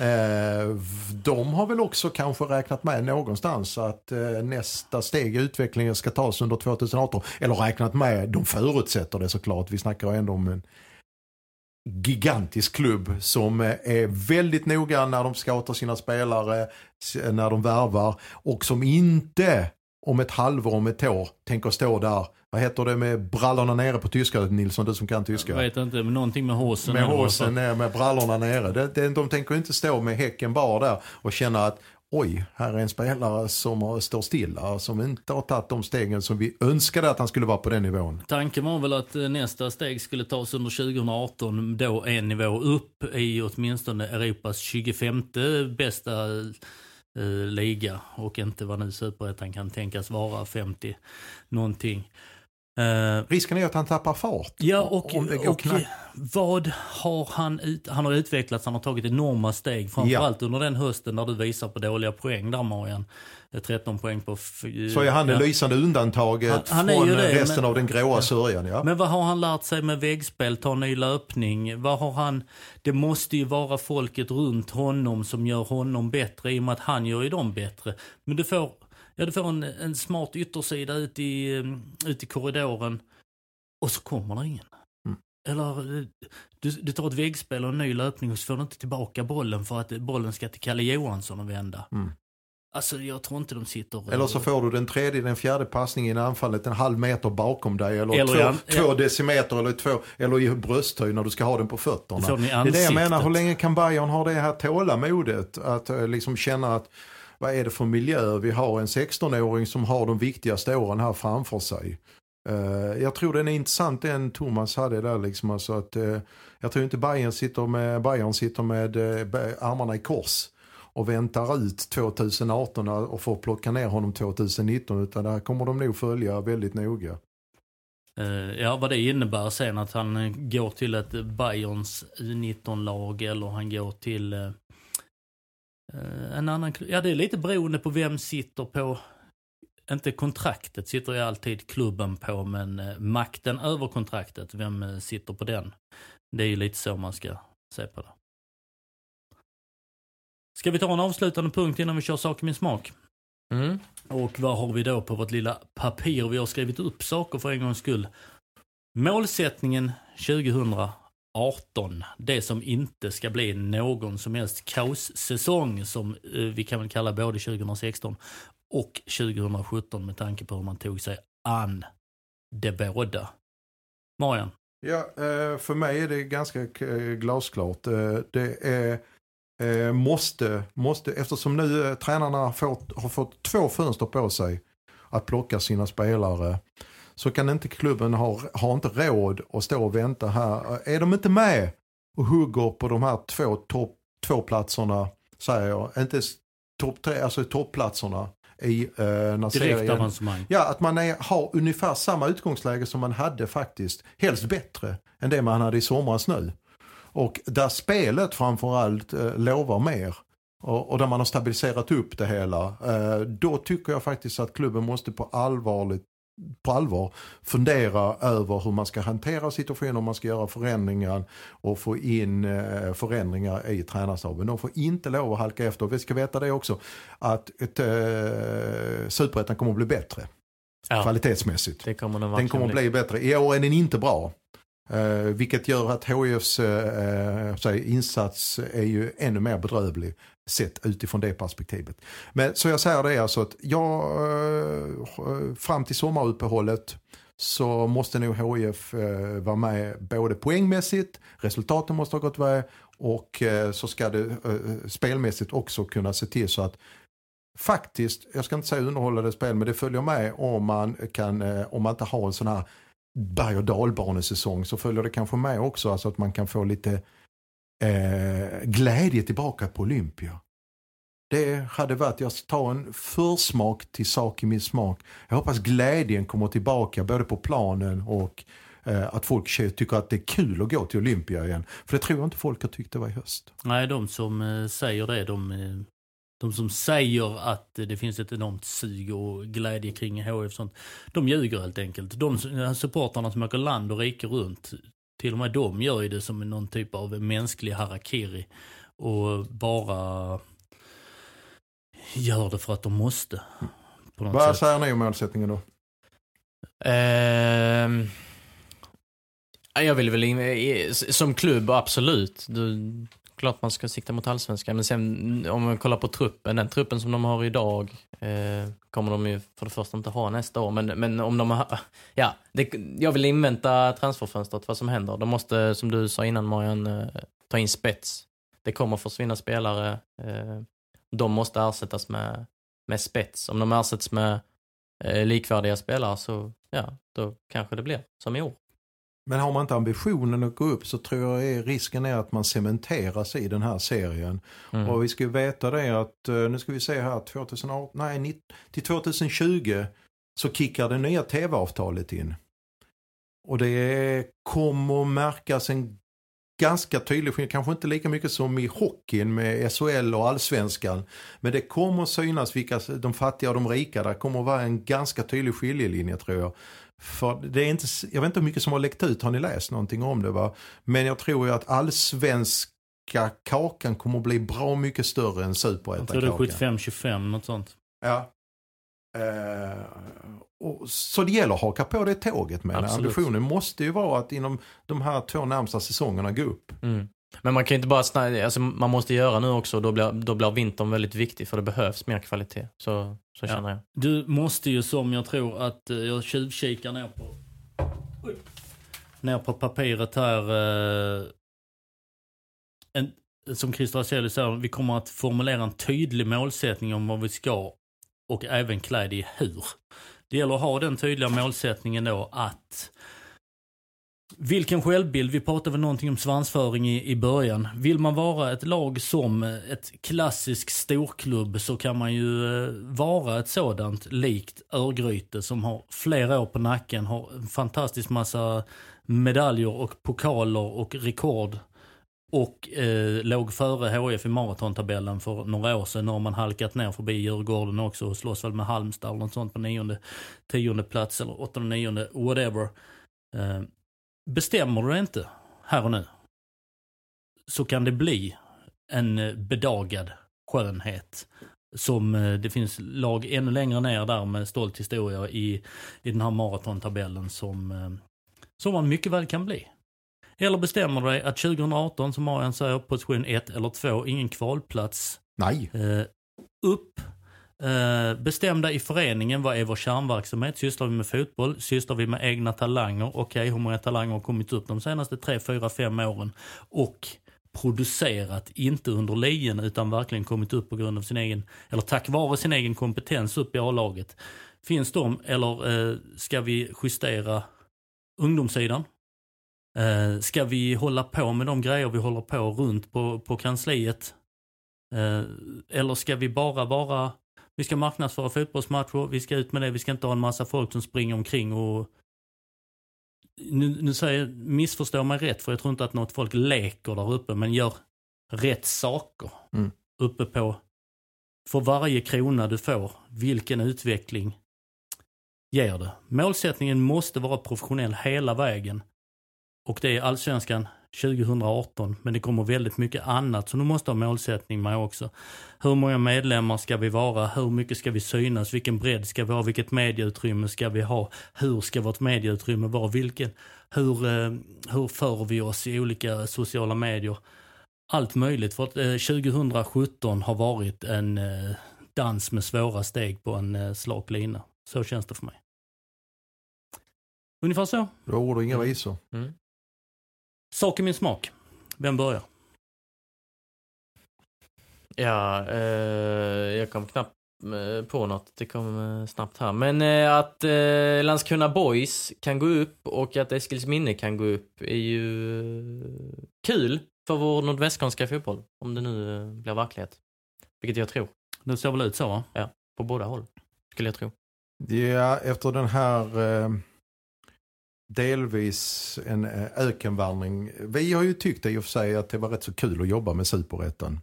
Eh, de har väl också kanske räknat med någonstans att eh, nästa steg i utvecklingen ska tas under 2018. Eller räknat med, de förutsätter det såklart. Vi snackar ändå om en gigantisk klubb som eh, är väldigt noga när de scoutar sina spelare, när de värvar och som inte om ett halvår, om ett år tänker stå där vad heter det med brallorna nere på tyska Nilsson, du som kan tyska? Jag vet inte, men någonting med håsen. Med håsen ner, med brallorna nere. Det, det, de tänker inte stå med häcken bara där och känna att oj, här är en spelare som står stilla, som inte har tagit de stegen som vi önskade att han skulle vara på den nivån. Tanken var väl att eh, nästa steg skulle tas under 2018, då en nivå upp i åtminstone Europas 25 bästa Eh, liga och inte vad nu superettan kan tänkas vara, 50 någonting. Uh, Risken är att han tappar fart. Ja, och, och vad har han ut, Han har utvecklats, han har tagit enorma steg. Framförallt ja. under den hösten när du visar på dåliga poäng där Marian. 13 poäng på... Så är han det ja. lysande undantaget han, han från det, resten men, av den gråa sörjan. Ja. Men vad har han lärt sig med väggspel, ta ny löpning? Vad har han... Det måste ju vara folket runt honom som gör honom bättre i och med att han gör ju dem bättre. Men du får Ja, du får en, en smart yttersida ut i, mm, ut i korridoren och så kommer det ingen. Mm. Eller du, du tar ett väggspel och en ny löpning och så får du inte tillbaka bollen för att bollen ska till Kalle Johansson och vända. Mm. Alltså jag tror inte de sitter... Eller så får du den tredje, den fjärde passningen i anfallet en halv meter bakom dig. Eller, eller två, ja, två decimeter eller, två, eller i brösthöjd när du ska ha den på fötterna. Det är det jag menar, hur länge kan Bayern ha det här tålamodet? Att eh, liksom känna att vad är det för miljö? Vi har en 16-åring som har de viktigaste åren här framför sig. Uh, jag tror den är intressant den Thomas hade där liksom. Alltså att, uh, jag tror inte Bayern sitter med, Bayern sitter med uh, armarna i kors och väntar ut 2018 och får plocka ner honom 2019 utan här kommer de nog följa väldigt noga. Ja, vad det innebär sen att han går till ett Bayerns U19-lag eller han går till en annan, ja det är lite beroende på vem sitter på, inte kontraktet sitter ju alltid klubben på, men eh, makten över kontraktet, vem eh, sitter på den? Det är ju lite så man ska se på det. Ska vi ta en avslutande punkt innan vi kör saker med smak? Mm. Och vad har vi då på vårt lilla papir? Vi har skrivit upp saker för en gångs skull. Målsättningen 2000 18. Det som inte ska bli någon som helst kaossäsong som eh, vi kan väl kalla både 2016 och 2017 med tanke på hur man tog sig an det båda. Marian? Ja, eh, för mig är det ganska eh, glasklart. Det är måste, måste, eftersom nu tränarna fått, har fått två fönster på sig att plocka sina spelare så kan inte klubben ha, har inte råd att stå och vänta här. Är de inte med och hugger på de här två topp två platserna, säger jag, inte topp tre, alltså toppplatserna i eh, när avancemang. Ja, att man är, har ungefär samma utgångsläge som man hade faktiskt. Helst bättre än det man hade i somras nu. Och där spelet framförallt eh, lovar mer. Och, och, där man har stabiliserat upp det hela. Eh, då tycker jag faktiskt att klubben måste på allvarligt på allvar fundera över hur man ska hantera situationen, om man ska göra förändringar och få in eh, förändringar i tränarstaben. De får inte lov att halka efter. Vi ska veta det också att ett, eh, superettan kommer att bli bättre. Ja. Kvalitetsmässigt. Det kommer den, den kommer att bli bättre. I år är den inte bra. Eh, vilket gör att HIFs eh, insats är ju ännu mer bedrövlig sett utifrån det perspektivet. Men så jag säger det alltså att jag, eh, fram till sommaruppehållet så måste nog HIF eh, vara med både poängmässigt, resultaten måste ha gått väl och eh, så ska det spelmässigt också kunna se till så att faktiskt, jag ska inte säga underhållande spel, men det följer med om man, kan, om man inte har en sån här berg och dalbanesäsong så följer det kanske med också alltså att man kan få lite eh, glädje tillbaka på Olympia. Det hade varit, jag tar en försmak till sak i min smak. Jag hoppas glädjen kommer tillbaka både på planen och eh, att folk tycker att det är kul att gå till Olympia igen. För det tror jag inte folk har tyckt det var i höst. Nej, de som eh, säger det, de, eh, de som säger att det finns ett enormt sug och glädje kring HF sånt, de ljuger helt enkelt. De supportrarna som åker land och rike runt till och med de gör ju det som någon typ av mänsklig harakiri. Och bara gör det för att de måste. På något Vad sätt. säger ni om målsättningen då? Ja, jag vill väl, in, i- som klubb absolut. Du, klart man ska sikta mot allsvenskan. Men sen om man kollar på truppen, den truppen som de har idag eh, kommer de ju för det första inte ha nästa år. Men, men om de har, ja, det, jag vill invänta transferfönstret, vad som händer. De måste, som du sa innan Marian, eh, ta in spets. Det kommer försvinna spelare. Eh, de måste ersättas med, med spets. Om de ersätts med eh, likvärdiga spelare så, ja, då kanske det blir som i år. Men har man inte ambitionen att gå upp så tror jag är risken är att man cementeras i den här serien. Mm. Och vi ska ju veta det att, eh, nu ska vi se här, 2018, nej, till 2020 så kickar det nya tv-avtalet in. Och det kommer märkas en ganska tydlig skillnad, kanske inte lika mycket som i hockeyn med SHL och allsvenskan. Men det kommer synas vilka de fattiga och de rika, där kommer vara en ganska tydlig skiljelinje tror jag. För det är inte, jag vet inte hur mycket som har läckt ut, har ni läst någonting om det va? Men jag tror ju att allsvenska kakan kommer att bli bra mycket större än Jag tror det är superettan-kakan. 75-25, något sånt. Ja. Eh, och, så det gäller att haka på det tåget med. Ambitionen måste ju vara att inom de här två närmsta säsongerna gå upp. Mm. Men man kan ju inte bara snä, alltså man måste göra nu också, då blir, då blir vintern väldigt viktig för det behövs mer kvalitet. Så, så Ja. känner jag. Du måste ju som jag tror att eh, jag tjuvkikar ner på Oj. ner på pappret här. eh, En, som Christer Aselli säger, vi kommer att formulera en tydlig målsättning om vad vi ska och även klä det i hur. Det gäller att ha den tydliga målsättningen då att vilken självbild, vi pratade väl någonting om svansföring i, i början. Vill man vara ett lag som ett klassisk storklubb så kan man ju eh, vara ett sådant likt Örgryte som har flera år på nacken, har en fantastisk massa medaljer och pokaler och rekord. Och eh, låg före HF i maratontabellen för några år sedan. Nu har man halkat ner förbi Djurgården också och slåss väl med Halmstad eller något sånt på nionde, tionde plats eller åttonde, nionde, whatever. Eh, bestämmer du dig inte här och nu så kan det bli en eh, bedagad skönhet. Som eh, det finns lag ännu längre ner där med stolt historia i, i den här maratontabellen som, eh, som man mycket väl kan bli. Eller bestämmer du dig att 2018, som Marian säger, position 1 eller 2, ingen kvalplats, Nej. Eh, upp. Eh, bestämda i föreningen, vad är vår kärnverksamhet? Sysslar vi med fotboll? Sysslar vi med egna talanger? Okej, hur många talanger har kommit upp de senaste 3, 4, 5 åren? Och producerat, inte under lien utan verkligen kommit upp på grund av sin egen, eller tack vare sin egen kompetens upp i A-laget. Finns de, eller eh, ska vi justera ungdomssidan? Eh, ska vi hålla på med de grejer vi håller på runt på, på kansliet? Eh, eller ska vi bara vara, vi ska marknadsföra fotbollsmatcher, vi ska ut med det, vi ska inte ha en massa folk som springer omkring och nu, nu säger missförstå mig rätt för jag tror inte att något folk leker där uppe men gör rätt saker Mm. uppe på, för varje krona du får, vilken utveckling ger det. Målsättningen måste vara professionell hela vägen och det är allsvenskan 2018 men det kommer väldigt mycket annat så du måste ha målsättning med också. Hur många medlemmar ska vi vara? Hur mycket ska vi synas? Vilken bredd ska vi ha? Vilket medieutrymme ska vi ha? Hur ska vårt medieutrymme vara? Vilken, hur, eh, hur för vi oss i olika sociala medier? Allt möjligt för att eh, 2017 har varit en eh, dans med svåra steg på en eh, slak lina. Så känns det för mig. Ungefär så. Har ord och inga visor. Mm. Sak i min smak. Vem börjar? Ja, eh, jag kom knappt eh, på något. Det kom eh, snabbt här. Men eh, att eh, Landskrona Boys kan gå upp och att Eskilsminne kan gå upp är ju eh, kul för vår nordvästskånska fotboll. Om det nu eh, blir verklighet. Vilket jag tror. Det ser väl ut så va? På båda håll. Skulle jag tro. Ja, efter den här eh, delvis en eh, ökenvandring. Vi har ju tyckt i och för sig att det var rätt så kul att jobba med superettan.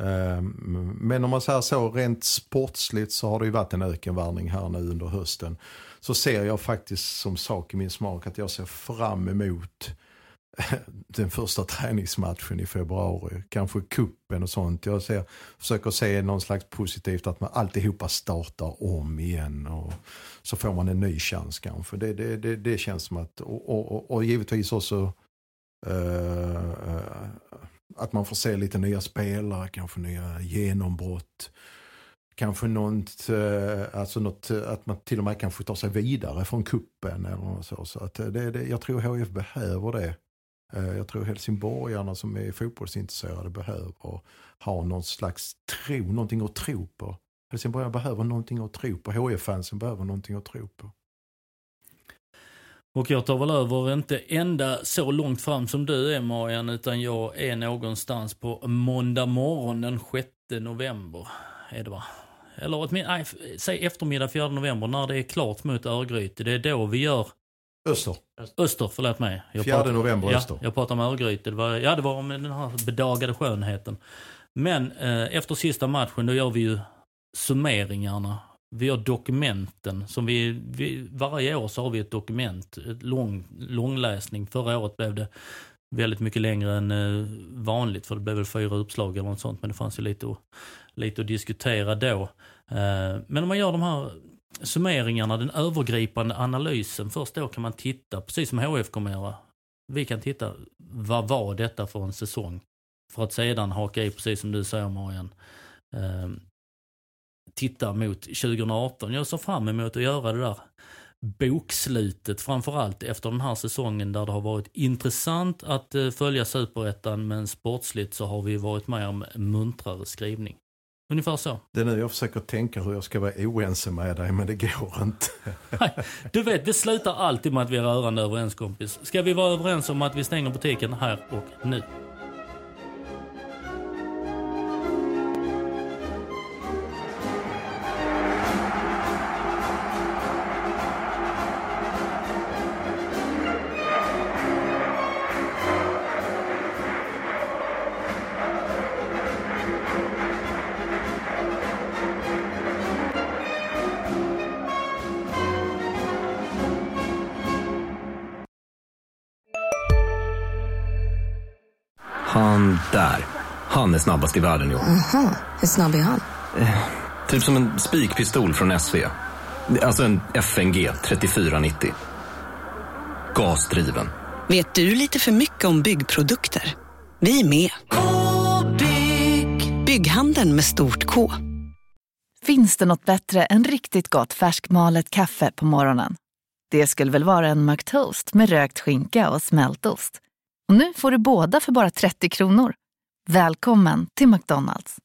Ehm, men om man säger så rent sportsligt så har det ju varit en ökenvandring här nu under hösten. Så ser jag faktiskt som sak i min smak att jag ser fram emot (laughs) den första träningsmatchen i februari. Kanske kuppen och sånt. Jag ser, försöker se någon slags positivt att man alltihopa startar om igen. Och så får man en ny chans kanske. Det, det, det, det känns som att, och, och, och givetvis också uh, att man får se lite nya spelare, kanske nya genombrott. Kanske något, eh, alltså något, att man till och med kanske tar sig vidare från kuppen eller så. så att det, det, jag tror HIF behöver det. Eh, jag tror helsingborgarna som är fotbollsintresserade behöver ha någon slags tro, någonting att tro på. Helsingborgarna behöver någonting att tro på. HIF-fansen behöver någonting att tro på. Och jag tar väl över, inte ända så långt fram som du är Marian, utan jag är någonstans på måndag morgon den 6 november. Är det va? Eller nej, säg eftermiddag 4 november när det är klart mot Örgryte. Det är då vi gör Öster. Öster, förlåt mig. Jag 4 pratar, november, ja, Öster. Jag pratar om Örgryte. Det var, ja, det var om den här bedagade skönheten. Men eh, efter sista matchen, då gör vi ju summeringarna. Vi gör dokumenten. Som vi, vi, varje år så har vi ett dokument, ett lång, långläsning. Förra året blev det väldigt mycket längre än eh, vanligt, för det blev väl fyra uppslag eller något sånt. Men det fanns ju lite, att, lite att diskutera då. Eh, men om man gör de här summeringarna, den övergripande analysen. Först då kan man titta, precis som HF kommer göra. Vi kan titta, vad var detta för en säsong? För att sedan haka i, precis som du säger Marian, eh, titta mot 2018. Jag ser fram emot att göra det där bokslutet framförallt efter den här säsongen där det har varit intressant att eh, följa superettan men sportsligt så har vi varit med om muntrare skrivning. Ungefär så. Det är nu jag försöker tänka hur jag ska vara oense med dig, men det går inte. (laughs) Nej, du vet, det slutar alltid med att vi är rörande överens kompis. Ska vi vara överens om att vi stänger butiken här och nu? Är snabbast i världen, jo. Aha, hur snabb är han? Eh, typ som en spikpistol från SV. Alltså en FNG 3490. Gasdriven. Vet du lite för mycket om byggprodukter? Vi är med. -bygg. Bygghandeln med stort K. Finns det något bättre än riktigt gott färskmalet kaffe på morgonen? Det skulle väl vara en McToast med rökt skinka och smältost. Och nu får du båda för bara 30 kronor. Välkommen till McDonalds.